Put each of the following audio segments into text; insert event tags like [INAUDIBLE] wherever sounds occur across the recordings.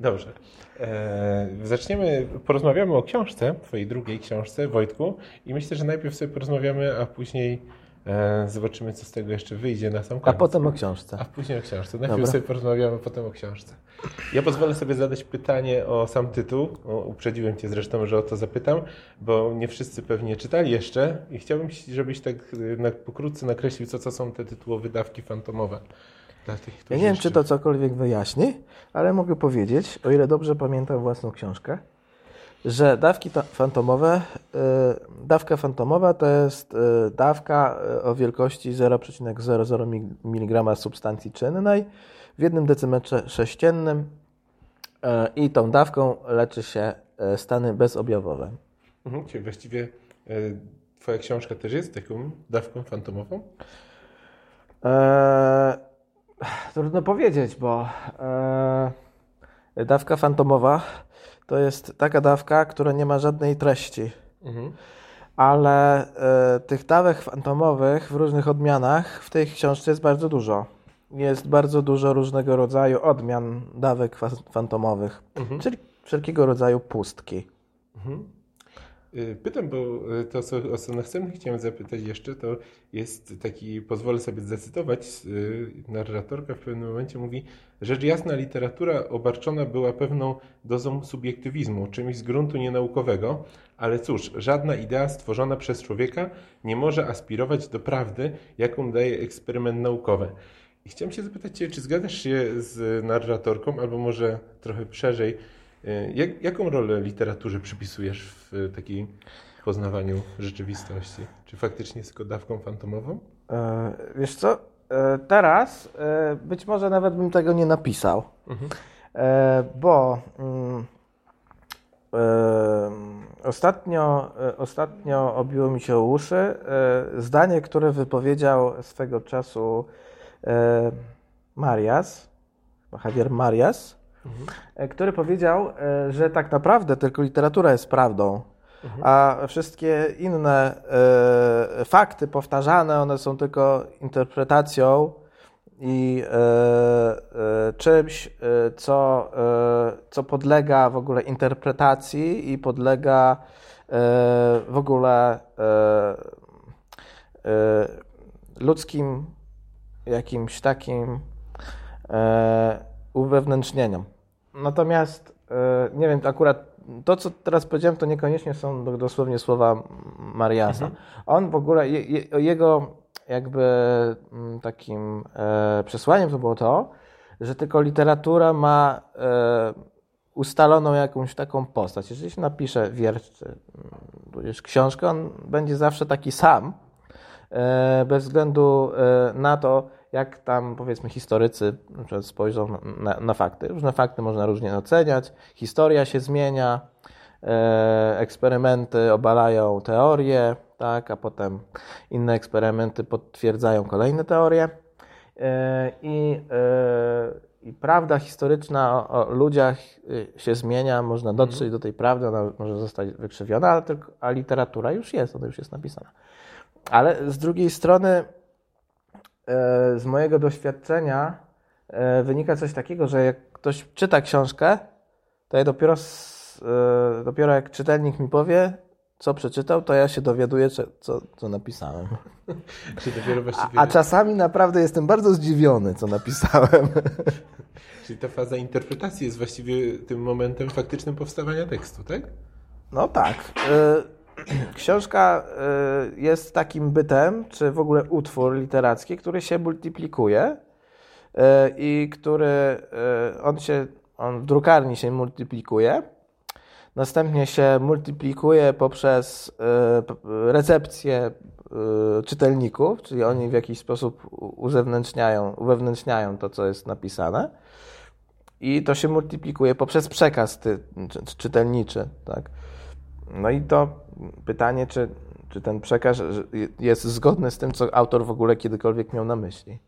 Dobrze. E, zaczniemy, porozmawiamy o książce, twojej drugiej książce, Wojtku. I myślę, że najpierw sobie porozmawiamy, a później e, zobaczymy, co z tego jeszcze wyjdzie na sam koniec. A potem o książce. A później o książce. Najpierw Dobra. sobie porozmawiamy, potem o książce. Ja pozwolę sobie zadać pytanie o sam tytuł. O, uprzedziłem Cię zresztą, że o to zapytam, bo nie wszyscy pewnie czytali jeszcze i chciałbym, żebyś tak y, na, pokrótce nakreślił, co, co są te tytułowe dawki fantomowe. Dla tych, Ja którzy nie wiem, czy to cokolwiek wyjaśni, ale mogę powiedzieć, o ile dobrze pamiętam własną książkę, że dawki fantomowe, y, dawka fantomowa to jest y, dawka y, o wielkości 0,00 mg substancji czynnej w jednym decymetrze sześciennym i tą dawką leczy się stany bezobjawowe. Mhm, czyli właściwie Twoja książka też jest taką dawką fantomową? Eee, trudno powiedzieć, bo eee, dawka fantomowa to jest taka dawka, która nie ma żadnej treści. Mhm. Ale e, tych dawek fantomowych w różnych odmianach w tej książce jest bardzo dużo. Jest bardzo dużo różnego rodzaju odmian dawek fa- fantomowych, Mhm. czyli wszelkiego rodzaju pustki. Mhm. Y, Pytam, bo y, to, o następnie chciałem zapytać jeszcze, to jest taki, pozwolę sobie zacytować, y, narratorka w pewnym momencie mówi, rzecz jasna literatura obarczona była pewną dozą subiektywizmu, czymś z gruntu nienaukowego, ale cóż, żadna idea stworzona przez człowieka nie może aspirować do prawdy, jaką daje eksperyment naukowy. I chciałem się zapytać Cię, czy zgadzasz się z narratorką, albo może trochę szerzej, jak, jaką rolę literaturze przypisujesz w y, takiej poznawaniu rzeczywistości? Czy faktycznie jest tylko dawką fantomową? E, wiesz co? E, teraz e, być może nawet bym tego nie napisał, Mhm. e, bo mm, e, ostatnio, e, ostatnio obiło mi się o uszy e, zdanie, które wypowiedział swego czasu e, Marias, Javier Marias, e, który powiedział, e, że tak naprawdę tylko literatura jest prawdą, a wszystkie inne e, fakty powtarzane, one są tylko interpretacją i e, e, czymś, co, co podlega w ogóle interpretacji i podlega w ogóle ludzkim jakimś takim e, uwewnętrznieniom. Natomiast e, nie wiem, akurat to, co teraz powiedziałem, to niekoniecznie są do- dosłownie słowa Mariasa. On w ogóle, je, je, jego jakby mm, takim e, przesłaniem to było to, że tylko literatura ma e, ustaloną jakąś taką postać. Jeżeli się napisze wiersz czy mm, tudzież książkę, on będzie zawsze taki sam, bez względu na to, jak tam powiedzmy historycy spojrzą na, na, fakty. Różne fakty można różnie oceniać, historia się zmienia, e, eksperymenty obalają teorie, tak, a potem inne eksperymenty potwierdzają kolejne teorie. E, I, e, I prawda historyczna o, o ludziach y, się zmienia, można dotrzeć do tej prawdy, ona może zostać wykrzywiona, ale tylko, a literatura już jest, ona już jest napisana. Ale z drugiej strony, z mojego doświadczenia e, wynika coś takiego, że jak ktoś czyta książkę, to ja dopiero, e, dopiero jak czytelnik mi powie, co przeczytał, to ja się dowiaduję, co, co napisałem. [LAUGHS] A, a czasami naprawdę jestem bardzo zdziwiony, co napisałem. [LAUGHS] czyli ta faza interpretacji jest właściwie tym momentem faktycznym powstawania tekstu, tak? No tak. Y, Książka y, jest takim bytem, czy w ogóle utwór literacki, który się multiplikuje y, i który y, on się, on w drukarni się multiplikuje. Następnie się multiplikuje poprzez recepcję czytelników, czyli oni w jakiś sposób uzewnętrzniają, uwewnętrzniają to, co jest napisane. I to się multiplikuje poprzez przekaz ty, czy, czy- czytelniczy. Tak? No i to pytanie, czy, czy ten przekaz jest zgodny z tym, co autor w ogóle kiedykolwiek miał na myśli.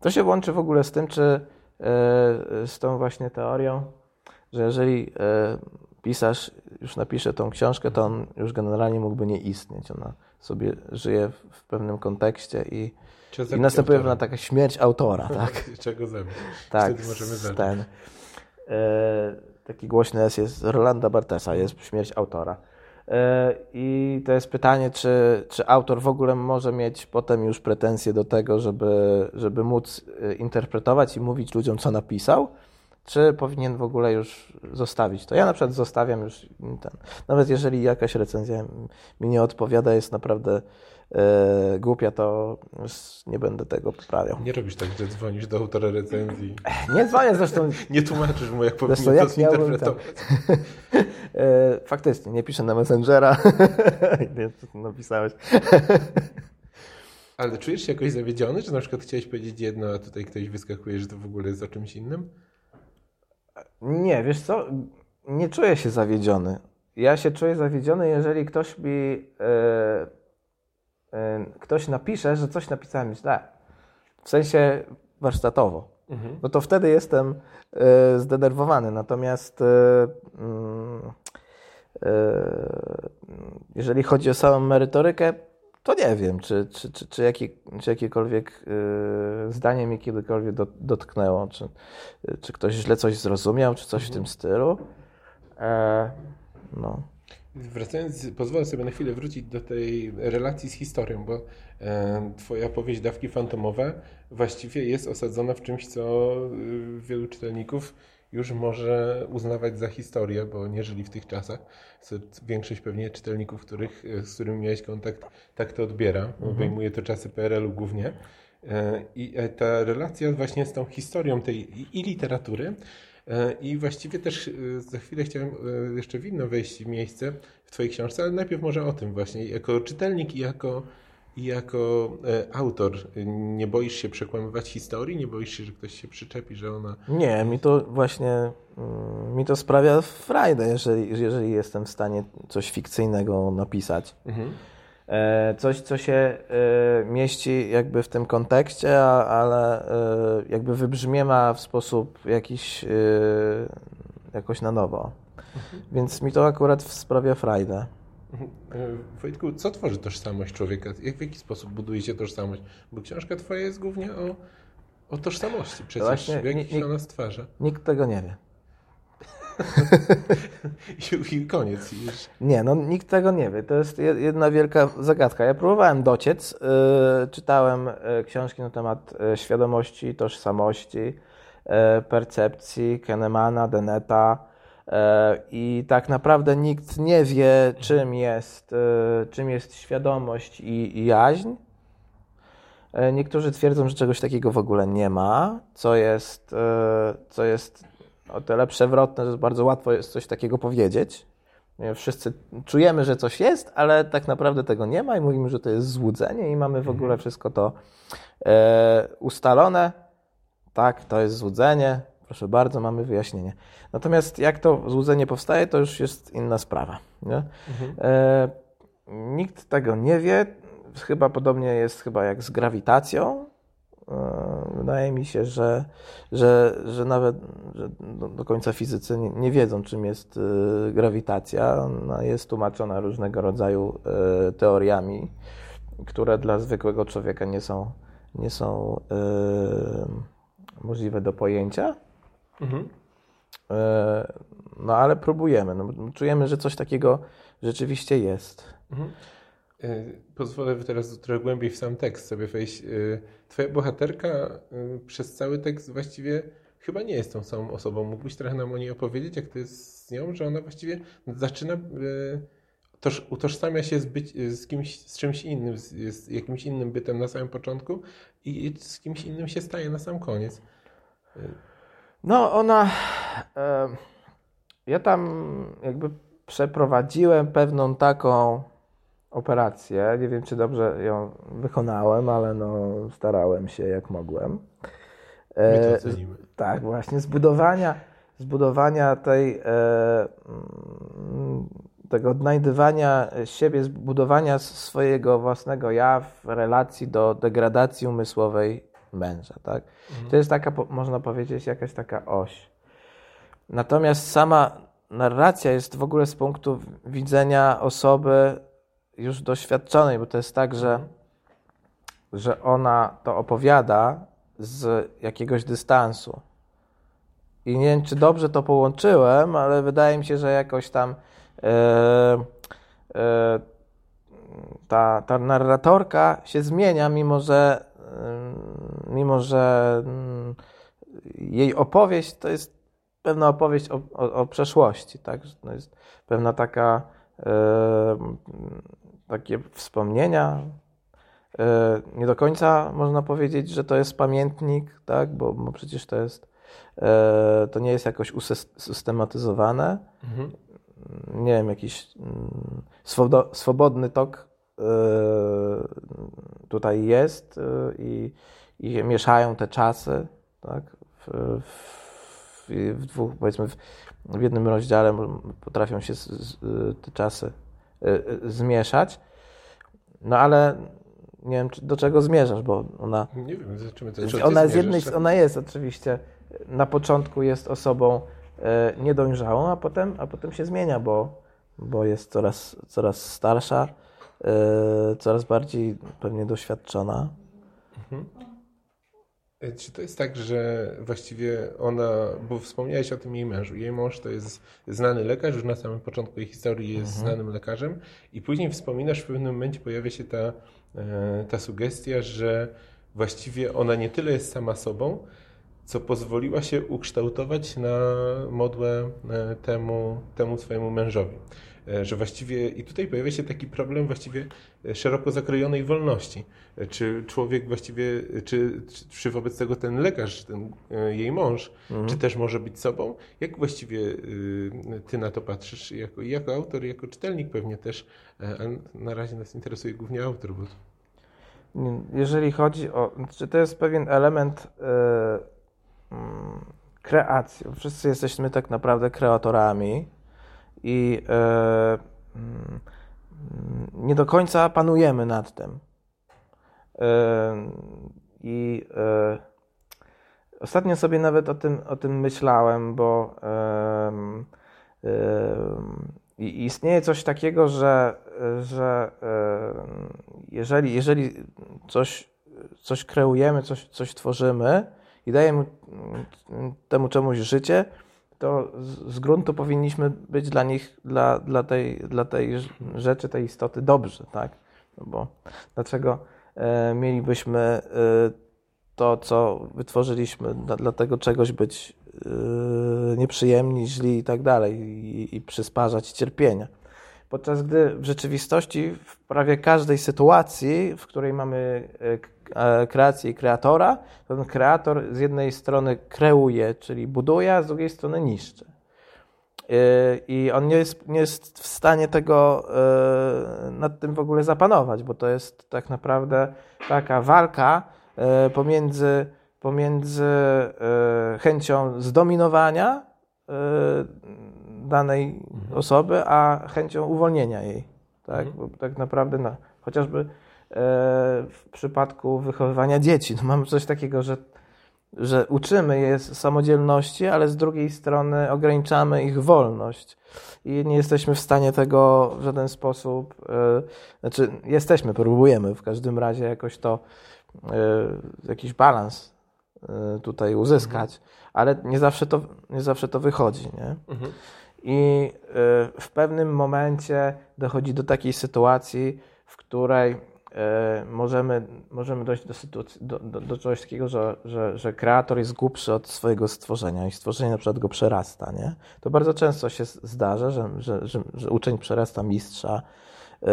To się łączy w ogóle z tym, czy e, z tą właśnie teorią, że jeżeli e, pisarz już napisze tą książkę, to on już generalnie mógłby nie istnieć. Ona sobie żyje w pewnym kontekście i, i następuje pewna taka śmierć autora, [LAUGHS] tak? Czego zabić? Tak, Wtedy możemy zacząć. ten. Taki głośny jest, jest Rolanda Bartesa, jest śmierć autora. E, I to jest pytanie, czy, czy autor w ogóle może mieć potem już pretensje do tego, żeby, żeby móc e, interpretować i mówić ludziom, co napisał, czy powinien w ogóle już zostawić to. Ja na przykład zostawiam już ten. Nawet jeżeli jakaś recenzja mi nie odpowiada, jest naprawdę e, głupia, to już nie będę tego poprawiał. Nie robisz tak, że dzwonisz do autora recenzji. Nie dzwonię zresztą, [LAUGHS] Nie tłumaczysz mu, jak Zresztą powinien jak to zinterpretować. [LAUGHS] E, faktycznie, nie piszę na Messengera. [LAUGHS] nie, napisałeś. Ale czujesz się jakoś zawiedziony, że na przykład chciałeś powiedzieć jedno, a tutaj ktoś wyskakuje, że to w ogóle jest o czymś innym? Nie, wiesz co? Nie czuję się zawiedziony. Ja się czuję zawiedziony, jeżeli ktoś mi. E, ktoś napisze, że coś napisałem źle. W sensie warsztatowo. Mhm. No to wtedy jestem e, zdenerwowany. Natomiast e, mm, e, jeżeli chodzi o samą merytorykę, to nie wiem, czy, czy, czy, czy, jakie, czy jakiekolwiek zdanie mnie kiedykolwiek do, dotknęło, czy, czy ktoś źle coś zrozumiał, czy coś w tym stylu. E, no. Wracając, pozwolę sobie na chwilę wrócić do tej relacji z historią, bo e, twoja powieść Dawki Fantomowe właściwie jest osadzona w czymś, co y, wielu czytelników już może uznawać za historię, bo nie żyli w tych czasach. Większość pewnie czytelników, których, e, z którymi miałeś kontakt, tak to odbiera. Obejmuje to czasy PRL-u głównie. E, I e, ta relacja właśnie z tą historią tej i- literatury, I właściwie też e, za chwilę chciałem e, jeszcze w inne wejść w miejsce w Twojej książce, ale najpierw może o tym właśnie. Jako czytelnik i jako, i jako e, autor e, nie boisz się przekłamywać historii? Nie boisz się, że ktoś się przyczepi, że ona... Nie, mi to właśnie mm, mi to sprawia frajdę, jeżeli, jeżeli jestem w stanie coś fikcyjnego napisać. Mhm. E, Coś, co się e, mieści jakby w tym kontekście, ale e, jakby wybrzmiewa w sposób jakiś jakoś na nowo. Więc mi to akurat sprawia frajdę. Mhm. Wojtku, co tworzy tożsamość człowieka? Jak, w jaki sposób buduje się tożsamość? Bo książka Twoja jest głównie o, o tożsamości przecież, Właśnie w jaki nie- się nie- ona stwarza. Nikt tego nie wie. I, I koniec. Już. Nie, no nikt tego nie wie. To jest jed- jedna wielka zagadka. Ja próbowałem dociec, yy, czytałem yy, książki na temat yy, świadomości, tożsamości, yy, percepcji Kahnemana, Deneta yy, i tak naprawdę nikt nie wie, czym jest, czym jest świadomość i, i jaźń. Niektórzy twierdzą, że czegoś takiego w ogóle nie ma, co jest, co jest o tyle przewrotne, że bardzo łatwo jest coś takiego powiedzieć. Wszyscy czujemy, że coś jest, ale tak naprawdę tego nie ma i mówimy, że to jest złudzenie i mamy w ogóle wszystko to e, ustalone. Tak, to jest złudzenie. Proszę bardzo, mamy wyjaśnienie. Natomiast jak to złudzenie powstaje, to już jest inna sprawa. Nie? E, nikt tego nie wie. Chyba podobnie jest chyba jak z grawitacją. E, Wydaje mi się, że, że, że nawet że do, końca fizycy nie, nie wiedzą, czym jest e, grawitacja. Ona jest tłumaczona różnego rodzaju e, teoriami, które dla zwykłego człowieka nie są, nie są możliwe do pojęcia. Mhm. No ale próbujemy. No, czujemy, że coś takiego rzeczywiście jest. Mhm. E, Pozwolę teraz trochę głębiej w sam tekst sobie wejść. E, Twoja bohaterka e, przez cały tekst właściwie chyba nie jest tą samą osobą. Mógłbyś trochę nam o niej opowiedzieć, jak to jest z nią, że ona właściwie zaczyna, toż, utożsamia się z, być, z kimś, z czymś innym, z, z jakimś innym bytem na samym początku i z kimś innym się staje na sam koniec. No, ona. Ja tam jakby przeprowadziłem pewną taką operację. Nie wiem, czy dobrze ją wykonałem, ale no, starałem się jak mogłem. E, tak, właśnie zbudowania, zbudowania tej, e, mm, tego odnajdywania siebie, zbudowania swojego własnego ja w relacji do degradacji umysłowej męża, tak? To jest taka, można powiedzieć, jakaś taka oś. Natomiast sama narracja jest w ogóle z punktu widzenia osoby już doświadczonej, bo to jest tak, że, że ona to opowiada z jakiegoś dystansu. I nie wiem, czy dobrze to połączyłem, ale wydaje mi się, że jakoś tam e, e, ta, ta narratorka się zmienia, mimo że, e, mimo że mm, jej opowieść to jest pewna opowieść o, o, o przeszłości, tak? To jest pewna taka e, takie wspomnienia. E, nie do końca można powiedzieć, że to jest pamiętnik, tak? Bo, bo przecież to jest e, to nie jest jakoś usystematyzowane. Mhm. Nie wiem, jakiś mm, swobodny tok e, tutaj jest i, i mieszają te czasy, tak? W, w, w dwóch, powiedzmy, w, w jednym rozdziale potrafią się z, z, te czasy zmieszać. No ale nie wiem, do czego zmierzasz, bo ona. Nie wiem, zobaczymy to. Ona jest jednej, ona jest oczywiście na początku jest osobą y, niedojrzałą, a potem, a potem się zmienia, bo, bo jest coraz, coraz starsza, y, coraz bardziej pewnie doświadczona. Mhm. E, czy to jest tak, że właściwie ona, bo wspomniałeś o tym jej mężu. Jej mąż to jest znany lekarz, już na samym początku jej historii jest mhm. znanym lekarzem, i później wspominasz, w pewnym momencie pojawia się ta, e, ta sugestia, że właściwie ona nie tyle jest sama sobą, co pozwoliła się ukształtować na modłę e, temu, temu swojemu mężowi. E, że właściwie i tutaj pojawia się taki problem właściwie e, szeroko zakrojonej wolności. E, czy człowiek właściwie, czy, czy wobec tego ten lekarz, ten jej mąż, mhm. czy też może być sobą? Jak właściwie ty na to patrzysz jako, jako autor, jako czytelnik pewnie też, a na razie nas interesuje głównie autor. Bo... Jeżeli chodzi o, czy to jest pewien element yy, kreacji. Wszyscy jesteśmy tak naprawdę kreatorami i e, mm, nie do końca panujemy nad tym. E, I e, ostatnio sobie nawet o tym, o tym myślałem, bo istnieje coś takiego, że, że jeżeli, jeżeli coś, coś kreujemy, coś, coś tworzymy i dajemy temu czemuś życie, to z gruntu powinniśmy być dla nich, dla, dla, tej, dla tej rzeczy, tej istoty dobrzy, tak? No bo dlaczego e, mielibyśmy e, to, co wytworzyliśmy, dla, dla tego czegoś być e, nieprzyjemni, źli i tak dalej, i, i przysparzać cierpienia. Podczas gdy w rzeczywistości w prawie każdej sytuacji, w której mamy e, kreację i kreatora, ten kreator z jednej strony kreuje, czyli buduje, a z drugiej strony niszczy. E, I on nie jest, nie jest w stanie tego e, nad tym w ogóle zapanować, bo to jest tak naprawdę taka walka pomiędzy, pomiędzy chęcią zdominowania danej mhm. osoby, a chęcią uwolnienia jej. Tak, mhm. Bo tak naprawdę na, chociażby e, w przypadku wychowywania dzieci, no mamy coś takiego, że, że uczymy je samodzielności, ale z drugiej strony ograniczamy ich wolność i nie jesteśmy w stanie tego w żaden sposób, e, znaczy jesteśmy, próbujemy w każdym razie jakoś to, e, jakiś balans e, tutaj uzyskać, mhm. ale nie zawsze to, nie zawsze to wychodzi, nie? Mhm i y, w pewnym momencie dochodzi do takiej sytuacji, w której y, możemy, możemy dojść do, sytuacji, do, do, do czegoś takiego, że, że, że kreator jest głupszy od swojego stworzenia i stworzenie na przykład go przerasta. Nie? To bardzo często się zdarza, że, że, że, że uczeń przerasta mistrza, y,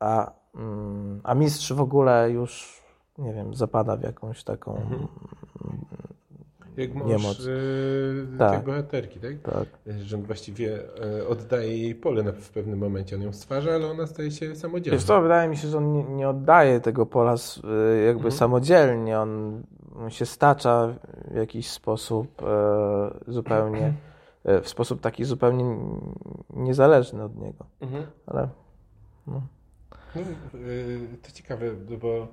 a, mm, a mistrz w ogóle już nie wiem, zapada w jakąś taką mhm. Jak mąż niemoc. Yy, tak. tej bohaterki, tak? tak? Że on właściwie e, oddaje jej pole w pewnym momencie. On ją stwarza, ale ona staje się samodzielna. Wiesz co, wydaje mi się, że on nie, nie oddaje tego pola e, jakby mhm. samodzielnie. On, on, się stacza w jakiś sposób e, zupełnie, e, w sposób taki zupełnie niezależny od niego. Mhm. Ale... No. No, to ciekawe, bo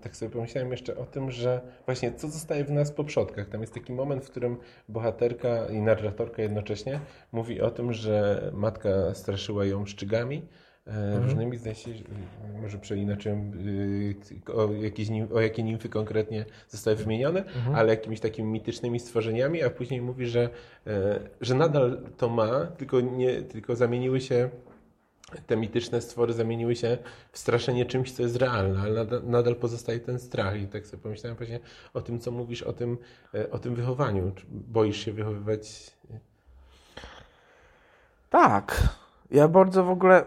tak sobie pomyślałem jeszcze o tym, że właśnie co zostaje w nas po przodkach. Tam jest taki moment, w którym bohaterka i narratorka jednocześnie mówi o tym, że matka straszyła ją szczygami, mhm. różnymi, zdaje się, może przeinaczyłem, o, jakieś, o jakie nimfy konkretnie zostały wymienione, mhm. ale jakimiś takimi mitycznymi stworzeniami, a później mówi, że, że nadal to ma, tylko, nie, tylko zamieniły się te mityczne stwory zamieniły się w straszenie czymś, co jest realne, ale nadal, pozostaje ten strach. I tak sobie pomyślałem właśnie o tym, co mówisz, o tym, e, o tym wychowaniu. Czy boisz się wychowywać? Tak. Ja bardzo w ogóle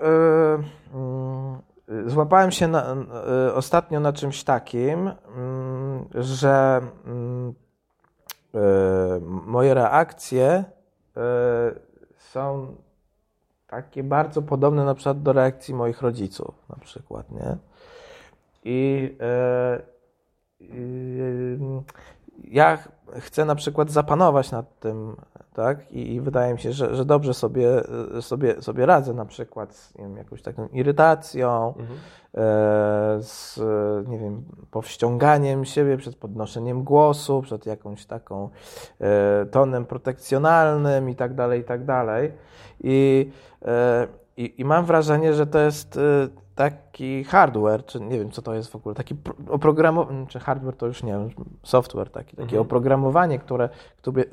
yy, yy, złapałem się na, yy, ostatnio na czymś takim, mm, że mm, moje reakcje są takie bardzo podobne na przykład do reakcji moich rodziców, na przykład, nie? I e, ja chcę na przykład zapanować nad tym, tak? I, i wydaje mi się, że, że dobrze sobie, sobie, sobie radzę na przykład z wiem, jakąś taką irytacją, mhm. e, z, nie wiem, powściąganiem siebie przed podnoszeniem głosu, przed jakąś taką e, tonem protekcjonalnym i tak dalej, i tak dalej. I, e, i, i mam wrażenie, że to jest e, taki hardware, czy nie wiem co to jest w ogóle, taki oprogramowanie, czy hardware to już nie wiem, software taki, takie mhm. oprogramowanie, które,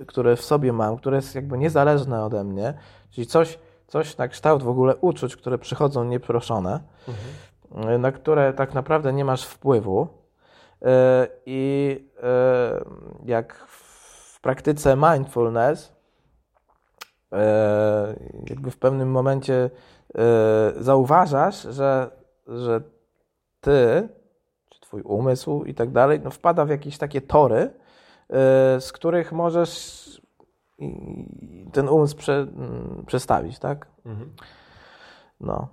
które w sobie mam, które jest jakby niezależne ode mnie, czyli coś, coś na kształt w ogóle uczuć, które przychodzą nieproszone, mhm. na które tak naprawdę nie masz wpływu e, i jak w praktyce mindfulness jakby w pewnym momencie zauważasz, że, że ty, czy twój umysł i tak dalej, no wpada w jakieś takie tory, e, z których możesz ten umysł prze, przestawić, tak? Mhm. No.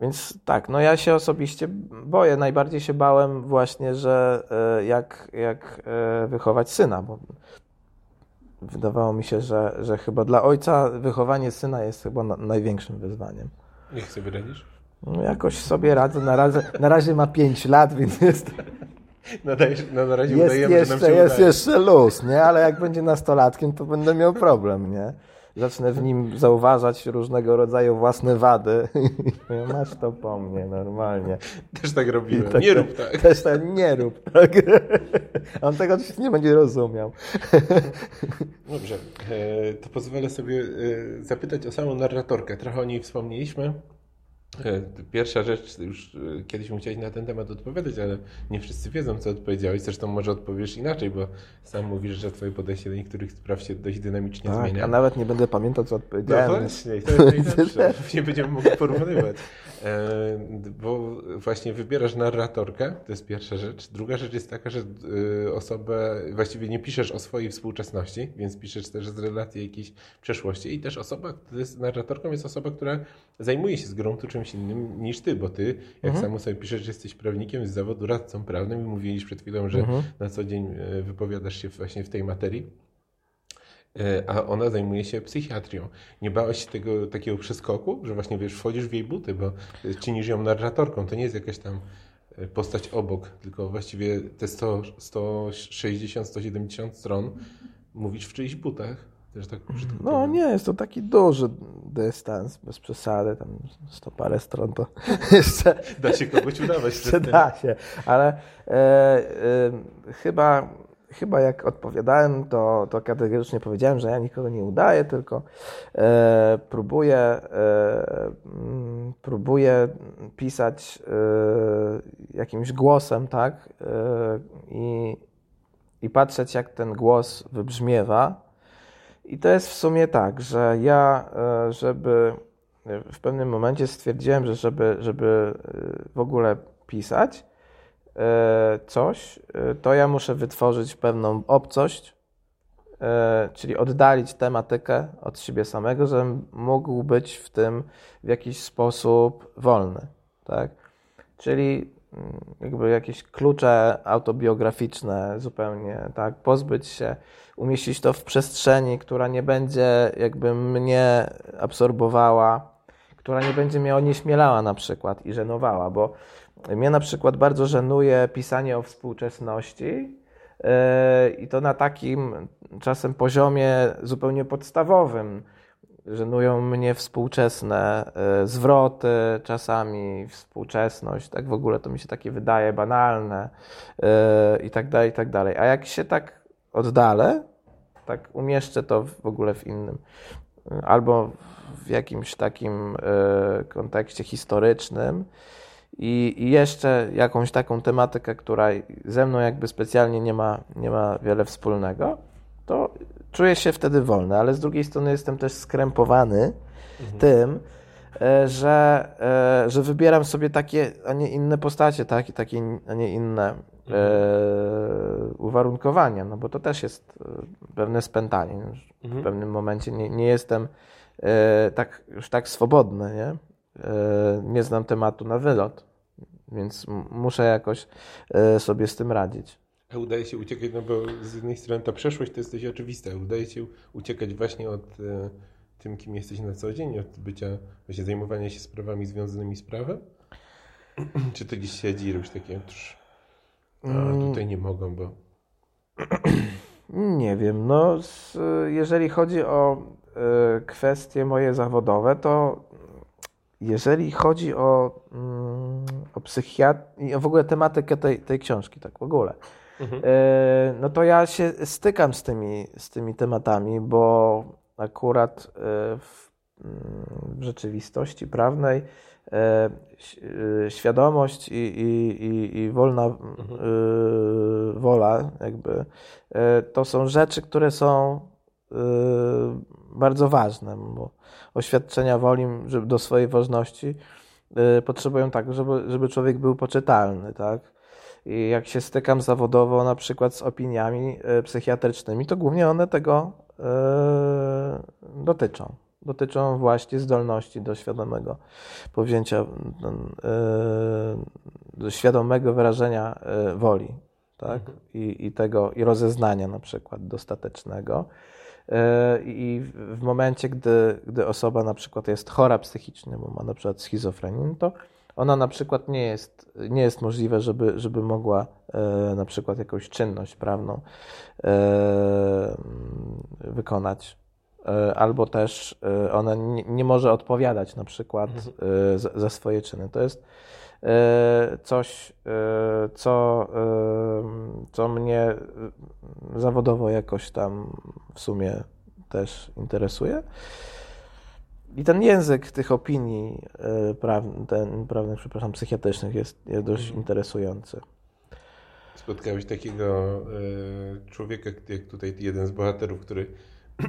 Więc tak, no ja się osobiście boję. Najbardziej się bałem właśnie, że e, jak, jak wychować syna, bo wydawało mi się, że, że chyba dla ojca wychowanie syna jest chyba na, największym wyzwaniem. Jak sobie radzisz? No jakoś sobie radzę. Na razie, na razie ma 5 lat, więc jest. Nadajesz, no na razie jest udajemy, jeszcze, Jest jeszcze luz, nie? Ale jak będzie nastolatkiem, to będę miał problem, nie? Zacznę w nim zauważać różnego rodzaju własne wady. [LAUGHS] Masz to po mnie normalnie. Też tak robiłem. Tak, nie rób tak. [LAUGHS] Też tak, nie rób tak. [LAUGHS] On tego oczywiście nie będzie rozumiał. Dobrze. E, to pozwolę sobie e, zapytać o samą narratorkę. Trochę o niej wspomnieliśmy. E, pierwsza rzecz, już e, kiedyś musiałeś na ten temat odpowiadać, ale nie wszyscy wiedzą, co odpowiedziałeś. Zresztą może odpowiesz inaczej, bo sam mówisz, że twoje podejście do niektórych spraw się dość dynamicznie tak, zmienia. A nawet nie będę pamiętał, co odpowiedziałem. No właśnie, to jest najlepsze. [LAUGHS] nie będziemy mogli porównywać. E, bo właśnie wybierasz narratorkę, to jest pierwsza rzecz. Druga rzecz jest taka, że osobę, właściwie nie piszesz o swojej współczesności, więc piszesz też z relacji jakiejś przeszłości i też osoba, która jest narratorką, jest osoba, która zajmuje się z gruntu czymś innym niż ty, bo ty, jak mhm. samo sobie piszesz, jesteś prawnikiem z zawodu radcą prawnym i mówiłeś przed chwilą, że mhm. na co dzień e, wypowiadasz się właśnie w tej materii e, a ona zajmuje się psychiatrią. Nie bałeś się tego takiego przeskoku, że właśnie wiesz, wchodzisz w jej buty, bo czynisz ją narratorką, to nie jest jakaś tam e, postać obok, tylko właściwie te 100, 160, 170 stron mówisz w czyichś butach. Też tak no nie, jest to taki duży dystans, bez przesady, tam sto parę stron to [LAUGHS] jeszcze... Da się kogoś udawać. [LAUGHS] Jeszcze da się, ale e, e, chyba, chyba jak odpowiadałem, to, to kategorycznie powiedziałem, że ja nikogo nie udaję, tylko e, próbuję, e, mm, próbuję pisać e, jakimś głosem, tak, e, i, i patrzeć jak ten głos wybrzmiewa, i to jest w sumie tak, że ja, e, żeby w pewnym momencie stwierdziłem, że żeby, żeby e, w ogóle pisać coś, to ja muszę wytworzyć pewną obcość, czyli oddalić tematykę od siebie samego, żebym mógł być w tym w jakiś sposób wolny. Tak? Czyli mm, jakby jakieś klucze autobiograficzne zupełnie, tak, pozbyć się umieścić to w przestrzeni, która nie będzie jakby mnie absorbowała, która nie będzie mnie onieśmielała na przykład i żenowała, bo mnie na przykład bardzo żenuje pisanie o współczesności yy, i to na takim czasem poziomie zupełnie podstawowym. żenują mnie współczesne e, zwroty, czasami współczesność, tak w ogóle to mi się takie wydaje banalne e, i tak dalej, i tak dalej. A jak się tak oddalę, tak umieszczę to w ogóle w innym, albo w jakimś takim e, kontekście historycznym i, i jeszcze jakąś taką tematykę, która ze mną jakby specjalnie nie ma, nie ma wiele wspólnego, to czuję się wtedy wolny, ale z drugiej strony jestem też skrępowany mhm. tym, e, że, e, że wybieram sobie takie, a nie inne postacie, tak? I takie, a nie inne e, mhm. uwarunkowania, no bo to też jest pewne spętanie. W mhm. pewnym momencie nie, nie jestem tak, już tak swobodny, nie? Nie znam tematu na wylot, więc muszę jakoś sobie z tym radzić. A udaje się uciekać, no bo z jednej strony ta przeszłość to jest dość oczywista, udaje się uciekać właśnie od e, tym, kim jesteś na co dzień, od bycia, właśnie zajmowania się sprawami związanymi z prawem? [CLEARS THROAT] Czy to gdzieś siedzi i robisz takie, a mm. tutaj nie mogą, bo... [CLEARS THROAT] Nie wiem, no jeżeli chodzi o y, kwestie moje zawodowe, to jeżeli chodzi o, mm, o psychiatrię i w ogóle tematykę tej, tej książki, tak w ogóle, mhm. E, no to ja się stykam z tymi, z tymi tematami, bo akurat e, w, mm, w rzeczywistości prawnej e, świadomość i, i, i, i wolna mhm. wola, jakby, to są rzeczy, które są bardzo ważne, bo oświadczenia woli do swojej ważności potrzebują tak, żeby, żeby człowiek był poczytalny, tak? I jak się stykam zawodowo na przykład z opiniami e, psychiatrycznymi, to głównie one tego e, dotyczą. Dotyczą właśnie zdolności do świadomego powzięcia, e, do świadomego wyrażenia woli, tak? Mhm. I, I tego, i rozeznania na przykład dostatecznego. I w momencie, gdy, gdy osoba na przykład jest chora psychicznie, bo ma na przykład schizofrenię, no to ona na przykład nie jest, nie jest możliwe, żeby, żeby mogła e, na przykład jakąś czynność prawną e, wykonać. E, albo też e, ona nie, nie, może odpowiadać na przykład mhm. e, za, za, swoje czyny. To jest e, coś, co, co mnie zawodowo jakoś tam w sumie też interesuje. I ten język tych opinii e, prawnych, ten, prawnych, przepraszam, psychiatrycznych jest, jest dość mhm. interesujący. Spotkałeś takiego człowieka, jak tutaj jeden z bohaterów, który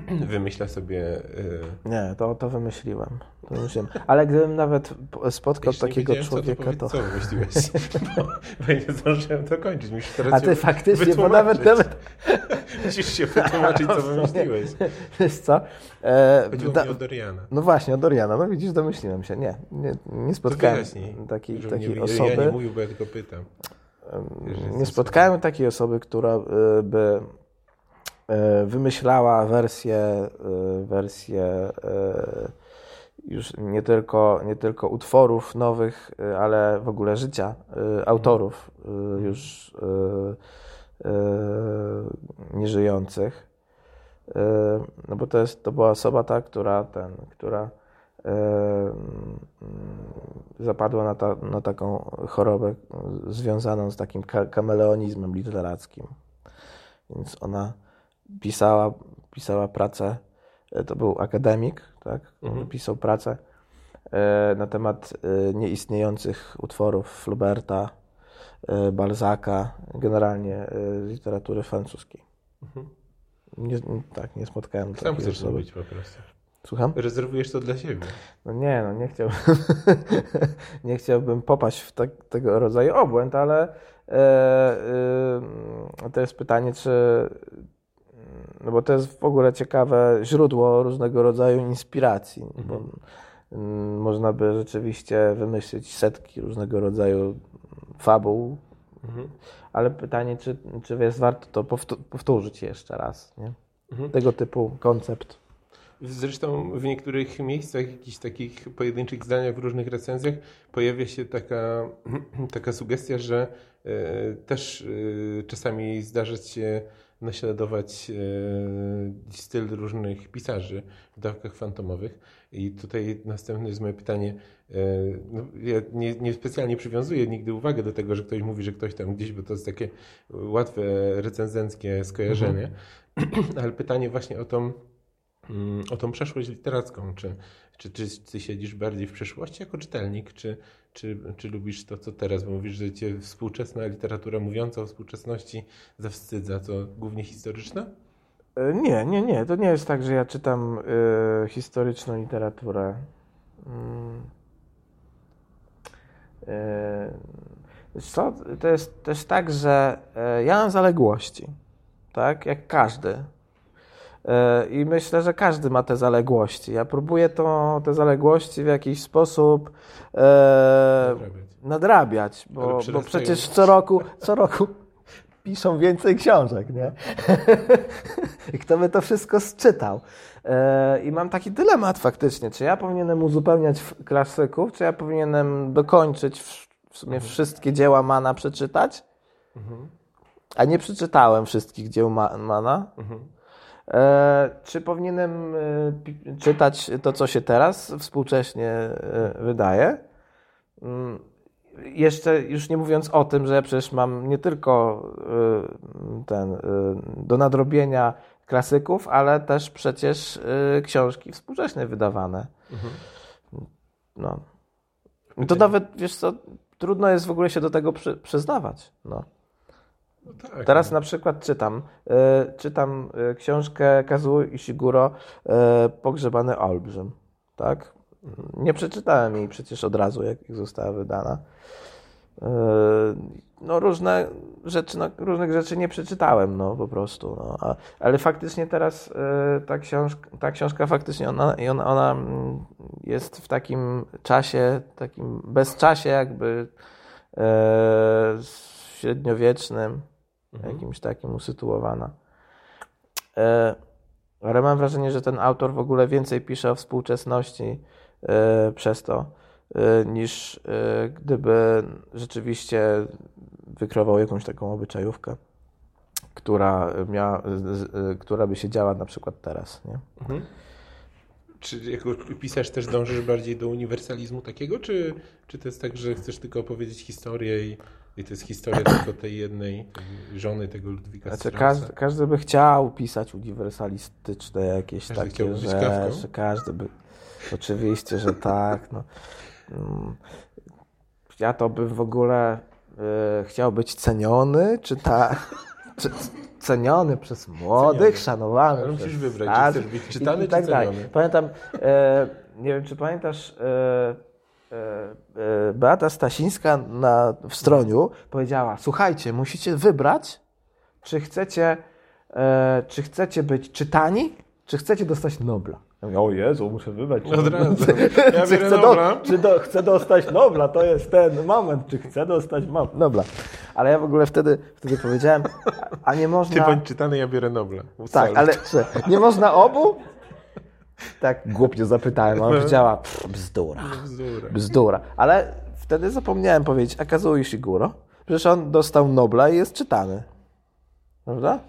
[CLEARS THROAT] wymyśla sobie. Y... Nie, to, to wymyśliłem. To wymyśliłem. Ale gdybym nawet spotkał takiego człowieka, co, to. Co wymyśliłeś? [LAUGHS] bo, bo nie zdążyłem to. Musisz teraz A ty faktycznie, bo nawet. nawet... Musisz się wytłumaczyć, co [LAUGHS] wymyśliłeś. Wiesz co? E, Chodziło da... mi o Doriana. No właśnie, o Doriana. No widzisz, domyśliłem się. Nie, nie, nie spotkałem takiej, takiej osoby. Ja nie mówił, bo ja tylko pytam. Nie spotkałem takiej osoby, która e, by wymyślała wersję, e, wersję e, już nie tylko, nie tylko utworów nowych, ale w ogóle życia autorów już nieżyjących. No bo to, jest, to była osoba ta, która, ten, która zapadła na, ta, na taką chorobę związaną z takim kameleonizmem literackim. Więc ona pisała, pisała pracę, e, to był akademik, tak? Mhm. Pisał pracę e, na temat e, nieistniejących utworów Flauberta, Balzaka, generalnie literatury francuskiej. Mhm. Nie, tak, nie spotkałem Sam chcesz osoby. robić po prostu. Słucham? Rezerwujesz to dla siebie. No nie, no nie chciałbym, [LAUGHS] nie chciałbym popaść w tak, tego rodzaju obłęd, ale e, e, to jest pytanie, czy, no bo to jest w ogóle ciekawe źródło różnego rodzaju inspiracji. Mhm. Mm, można by rzeczywiście wymyślić setki różnego rodzaju fabuł, mhm. ale pytanie, czy, czy jest warto to powtórzyć jeszcze raz, nie? Mhm. Tego typu koncept. Zresztą w niektórych miejscach, jakichś takich pojedynczych zdaniach w różnych recenzjach pojawia się taka, [CLEARS THROAT] taka sugestia, że y, też y, czasami zdarzać się naśladować e, styl różnych pisarzy w dawkach fantomowych. I tutaj następne jest moje pytanie. E, no, ja nie, nie specjalnie przywiązuję nigdy uwagę do tego, że ktoś mówi, że ktoś tam gdzieś, bo to jest takie łatwe recenzenckie skojarzenie. Mhm. [CLEARS THROAT] Ale pytanie właśnie o tą, o tą przeszłość literacką. Czy, czy, czy ty siedzisz bardziej w przeszłości jako czytelnik, czy, czy, czy lubisz to, co teraz? Bo mówisz, że cię współczesna literatura mówiąca o współczesności zawstydza. To głównie historyczna? E, nie, nie, nie. To nie jest tak, że ja czytam y, historyczną literaturę. Mm. Y, co? To jest też tak, że ja mam zaległości. Tak? Jak każdy. I myślę, że każdy ma te zaległości. Ja próbuję to, te zaległości w jakiś sposób e, nadrabiać. nadrabiać, bo, bo przecież co roku, co roku [LAUGHS] piszą więcej książek, nie? [LAUGHS] I kto by to wszystko sczytał? E, I mam taki dylemat faktycznie, czy ja powinienem uzupełniać klasyków, czy ja powinienem dokończyć w sumie mhm. wszystkie dzieła Mana przeczytać, mhm. a nie przeczytałem wszystkich dzieł Mana. E, czy powinienem e, czytać to, co się teraz współcześnie wydaje? Mm, jeszcze już nie mówiąc o tym, że ja przecież mam nie tylko ten do nadrobienia klasyków, ale też przecież książki współcześnie wydawane. Mhm. No. To nawet, wiesz co, trudno jest w ogóle się do tego przy, przyznawać. No. No tak, Teraz no. na przykład czytam, y, czytam książkę Kazuo Ishiguro y, Pogrzebany Olbrzym. Tak? Nie przeczytałem jej przecież od razu, jak została wydana. No różne rzeczy, no, różnych rzeczy nie przeczytałem, no po prostu. No. A, ale faktycznie teraz ta książka, ta książka faktycznie ona, ona, ona mm, jest w takim czasie, takim bezczasie jakby średniowiecznym, mhm. jakimś takim usytuowana. E, ale mam wrażenie, że ten autor w ogóle więcej pisze o współczesności e, przez to Y, niż gdyby rzeczywiście wykrował jakąś taką obyczajówkę, która, miała, która by się działa na przykład teraz. Nie? Mhm. Czy jako pisarz też dążysz bardziej do uniwersalizmu takiego, czy, czy to jest tak, że chcesz tylko opowiedzieć historię i, i to jest historia [CLEARS THROAT] tylko tej jednej tej żony tego Ludwika znaczy, każdy, każdy by chciał pisać uniwersalistyczne jakieś każdy takie rzeczy. Każdy by. Oczywiście, że tak. No. Mm, ja to bym w ogóle y, chciał być ceniony, czy ta. [LAUGHS] Czy ceniony przez młodych, ceniony. szanowany. Ale musisz wybrać, czy chcesz być czytany, i, i tak czy ceniony. Pamiętam, e, nie wiem, czy pamiętasz, e, Beata Stasińska na, w stroniu powiedziała: Słuchajcie, musicie wybrać, czy chcecie, czy chcecie być czytani, czy chcecie dostać Nobla. Ja mówię, o Jezu, muszę wybrać. Od razu. [LAUGHS] Ja czy, chcę, do, czy do, chcę dostać Nobla, to jest ten moment, czy chcę dostać Nobla. Ale ja w ogóle wtedy, wtedy powiedziałem, a nie można... Ty bądź czytany, ja biorę Nobla. Tak, ale czy, nie można obu? Tak głupio zapytałem, a on powiedziała, bzdura, bzdura. Bzdura. Ale wtedy zapomniałem powiedzieć, a Kazuo Ishiguro, przecież on dostał Nobla i jest czytany. Prawda?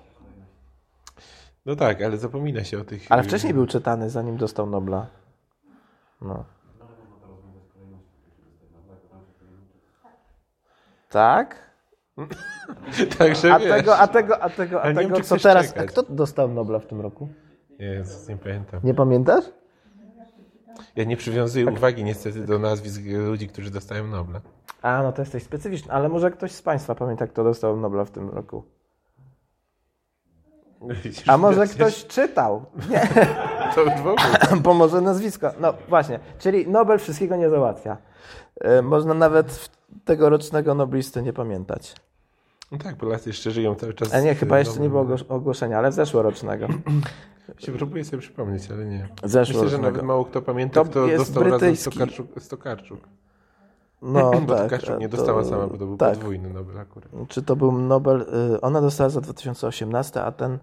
No tak, ale zapomina się o tych... Ale wcześniej był czytany, zanim dostał Nobla. No. Tak? [LAUGHS] Także a tego, a tego, a tego, a tego, co teraz... A kto dostał Nobla w tym roku? Jezus, nie pamiętam. Nie pamiętasz? Ja nie przywiązuję uwagi niestety do nazwisk ludzi, którzy dostają Nobla. A, no to jesteś specyficzny. Ale może ktoś z Państwa pamięta, kto dostał Nobla w tym roku? [LAUGHS] A może ktoś czytał? Nie. [LAUGHS] To w ogóle. [LAUGHS] Bo może nazwisko. No właśnie, czyli Nobel wszystkiego nie załatwia. E, można nawet tegorocznego noblisty nie pamiętać. No tak, Polacy jeszcze żyją cały czas. A nie, chyba jeszcze nie było ogłoszenia, ale zeszłorocznego. [CLEARS THROAT] się próbuję sobie przypomnieć, ale nie. Myślę, że nawet mało kto pamięta, to kto dostał brytyjski. razem Stokarczuk. Stokarczuk. No, [LAUGHS] bo tak. Tokarczuk nie dostała to, sama, bo to był tak. podwójny Nobel akurat. Czy to był Nobel, y, ona dostała za 2018, a ten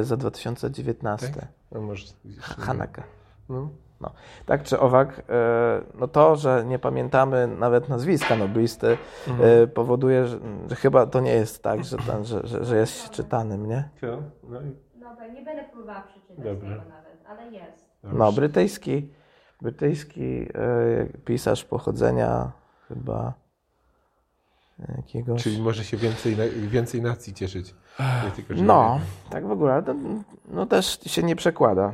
y, za 2019. Tak? No może Hanaka. No. No. Tak czy owak, e, no to, że nie pamiętamy nawet nazwiska noblisty, Mhm. e, powoduje, że, że chyba to nie jest tak, że, ten, że, że, że jest się czytanym, nie? Co? No, i- Dobra, nie będę próbowała przeczytać Dobrze. tego nawet, ale jest. dobrze. No, brytyjski, brytyjski e, pisarz pochodzenia chyba jakiegoś... Czyli może się więcej, więcej nacji cieszyć. Nie tylko, że No, tak w ogóle, ale to, no też się nie przekłada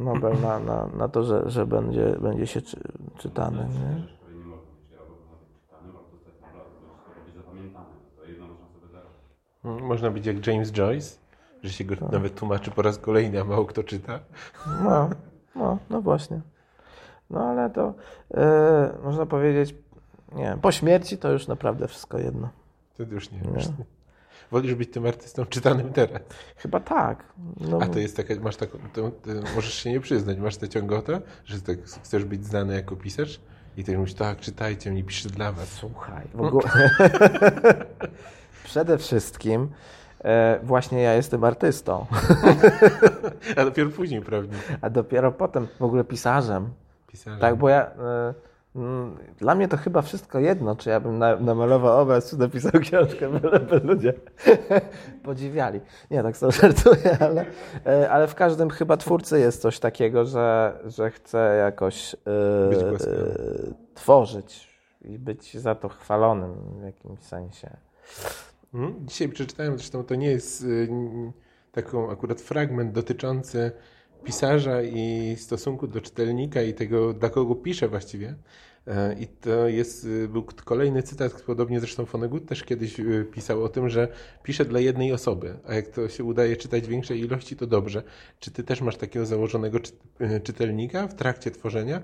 Nobel na, na, na to, że, że będzie, będzie się czy, czytany. Nie? nie można. Mm, Można być jak James Joyce, że się go nawet tłumaczy po raz kolejny, a mało kto czyta. No, no, no właśnie. No ale to e, można powiedzieć, nie wiem, po śmierci to już naprawdę wszystko jedno. Wtedy już nie wiesz. Wolisz być tym artystą czytanym teraz. Chyba tak. No, A to jest taka, masz taką, to, możesz się nie przyznać, masz tę ciągotę, że tak chcesz być znany jako pisarz i ty mówisz, tak, czytajcie mnie, piszę dla was. Słuchaj, w ogóle. [LAUGHS] Przede wszystkim e, właśnie ja jestem artystą, [LAUGHS] A dopiero później, prawda? a dopiero potem w ogóle pisarzem. Pisarzem. Tak, bo ja. E, dla mnie to chyba wszystko jedno, czy ja bym na, namalował obraz, czy napisał książkę, byleby ludzie [LAUGHS] podziwiali. Nie, tak sobie [LAUGHS] żartuję, ale, e, ale w każdym chyba twórcy jest coś takiego, że, że chce jakoś e, tworzyć i być za to chwalonym w jakimś sensie. Mhm. Dzisiaj przeczytałem, zresztą to nie jest taką akurat fragment dotyczący pisarza i stosunku do czytelnika i tego, dla kogo pisze właściwie. E, I to jest, y, był kolejny cytat, podobnie zresztą Vonnegut też kiedyś y, pisał o tym, że pisze dla jednej osoby, a jak to się udaje czytać w większej ilości, to dobrze. Czy ty też masz takiego założonego czy, y, czytelnika w trakcie tworzenia?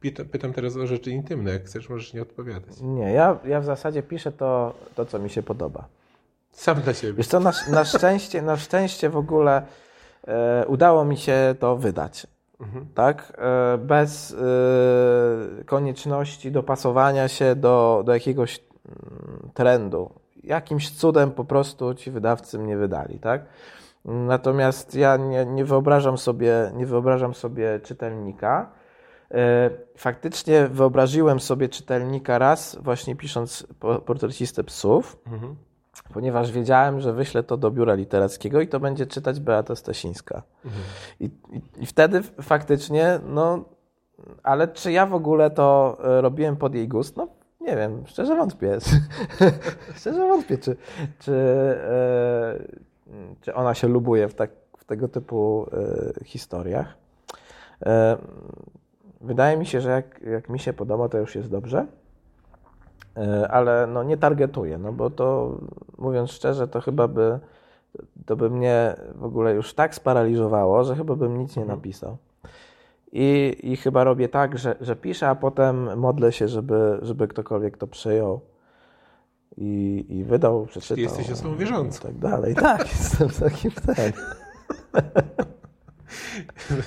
Pytam, pytam teraz o rzeczy intymne, jak chcesz, możesz nie odpowiadać. Nie, ja, ja w zasadzie piszę to, to, co mi się podoba. Sam dla siebie. Wiesz co, na, na, szczęście, na szczęście w ogóle udało mi się to wydać. Mhm. Tak? E, bez e, konieczności dopasowania się do, do jakiegoś mm, trendu. Jakimś cudem po prostu ci wydawcy mnie wydali, tak? Natomiast ja nie, nie wyobrażam sobie, nie wyobrażam sobie czytelnika. E, Faktycznie wyobraziłem sobie czytelnika raz, właśnie pisząc po- portrecistę psów, Mhm. Ponieważ wiedziałem, że wyślę to do biura literackiego i to będzie czytać Beata Stasińska. Mhm. I, i, I wtedy faktycznie, no, ale czy ja w ogóle to e, robiłem pod jej gust? No, nie wiem, szczerze wątpię. [LAUGHS] szczerze wątpię, czy, czy, e, czy ona się lubuje w, tak, w tego typu e, historiach. E, wydaje mi się, że jak, jak mi się podoba, to już jest dobrze. E, ale no nie targetuję, no bo to mówiąc szczerze, to chyba by to by mnie w ogóle już tak sparaliżowało, że chyba bym nic nie napisał. I, i chyba robię tak, że, że piszę, a potem modlę się, żeby, żeby ktokolwiek to przyjął i, i wydał, przeczytał. jesteś osobą wierzącą. I tak dalej. Tak, jestem takim ten. [LAUGHS]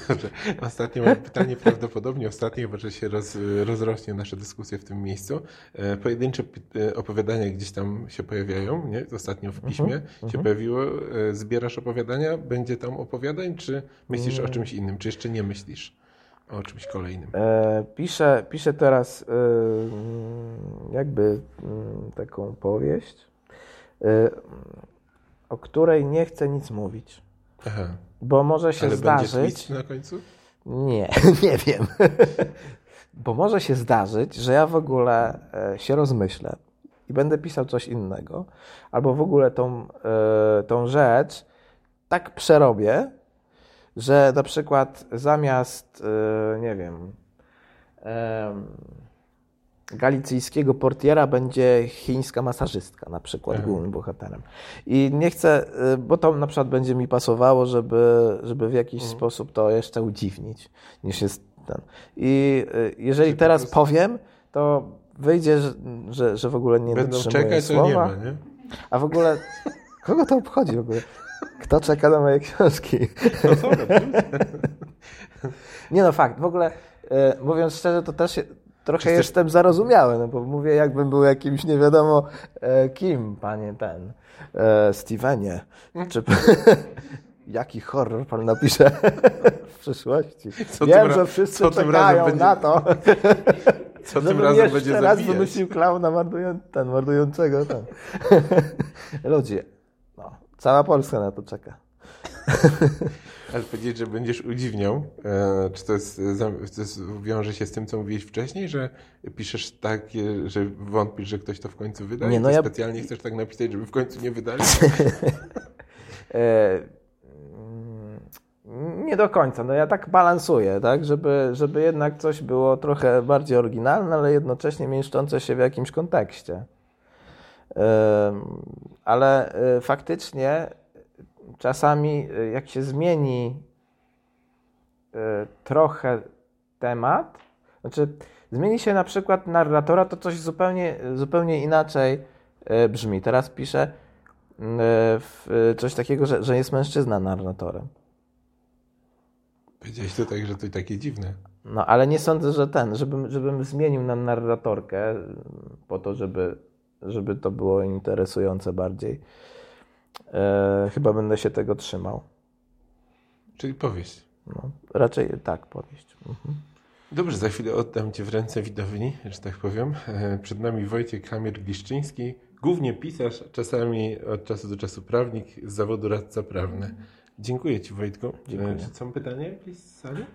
Dobrze. Ostatnie mam pytanie, prawdopodobnie ostatnie, bo że się roz, rozrośnie nasza dyskusja w tym miejscu. E, Pojedyncze e, opowiadania gdzieś tam się pojawiają, nie? Ostatnio w piśmie się pojawiło. E, Zbierasz opowiadania? Będzie tam opowiadań, czy myślisz o czymś innym? Czy jeszcze nie myślisz o czymś kolejnym? E, piszę, piszę teraz mm, jakby mm, taką powieść, o której nie chcę nic mówić. Aha. Bo może się Ale zdarzyć. na końcu? Nie, [LAUGHS] nie wiem. Bo może się zdarzyć, że ja w ogóle e, się rozmyślę i będę pisał coś innego, albo w ogóle tą, e, tą rzecz tak przerobię, że na przykład zamiast, e, nie wiem, em, galicyjskiego portiera będzie chińska masażystka, na przykład Aha. głównym bohaterem. I nie chcę, y, bo to na przykład będzie mi pasowało, żeby, żeby w jakiś Mhm. sposób to jeszcze udziwnić, niż jest ten. I y, jeżeli Czyli teraz prostu- powiem, to wyjdzie, że, że, że w ogóle nie Będą czekać, słowa. nie ma, nie? A w ogóle, kogo to obchodzi w ogóle? Kto czeka na moje książki? No [LAUGHS] Nie no, fakt. W ogóle, e, mówiąc szczerze, to też trochę Czy chcesz- jestem zarozumiały, no bo mówię, jakbym był jakimś nie wiadomo e, kim, panie ten, e, Stevenie. Czy, [LAUGHS] Jaki horror pan napisze [LAUGHS] w przyszłości? Co Wiem, że wszyscy czekają będzie- na to, [LAUGHS] Co tym razem będzie raz zabijać? wymyślił klauna mordują, ten, mordującego. Ten. Ludzie, no, cała Polska na to czeka. Ale powiedzieć, że będziesz udziwniał, e, czy to, jest, e, to jest, wiąże się z tym, co mówiłeś wcześniej, że piszesz takie, że wątpisz, że ktoś to w końcu wyda? Nie, no ja- specjalnie chcesz tak napisać, żeby w końcu nie wydali? [LAUGHS] E, mm, nie do końca. No ja tak balansuję, tak, żeby, żeby jednak coś było trochę bardziej oryginalne, ale jednocześnie mieszczące się w jakimś kontekście. Ale faktycznie czasami e, jak się zmieni e, trochę temat, znaczy zmieni się na przykład narratora, to coś zupełnie, zupełnie inaczej e, brzmi. Teraz piszę coś takiego, że, że jest mężczyzna narratorem. Powiedziałeś to tak, że to takie dziwne. No, ale nie sądzę, że ten, żebym, żebym zmienił na narratorkę y, po to, żeby, żeby to było interesujące bardziej. E, chyba będę się tego trzymał. Czyli powieść. No, raczej tak powieść. Mhm. Dobrze, za chwilę oddam Cię w ręce widowni, że tak powiem. E, Przed nami Wojciech Kamir-Gliszczyński, głównie pisarz, czasami od czasu do czasu prawnik z zawodu radca prawny. Dziękuję Ci Wojtku. Dziękuję. E, Czy są pytania jakieś z sali?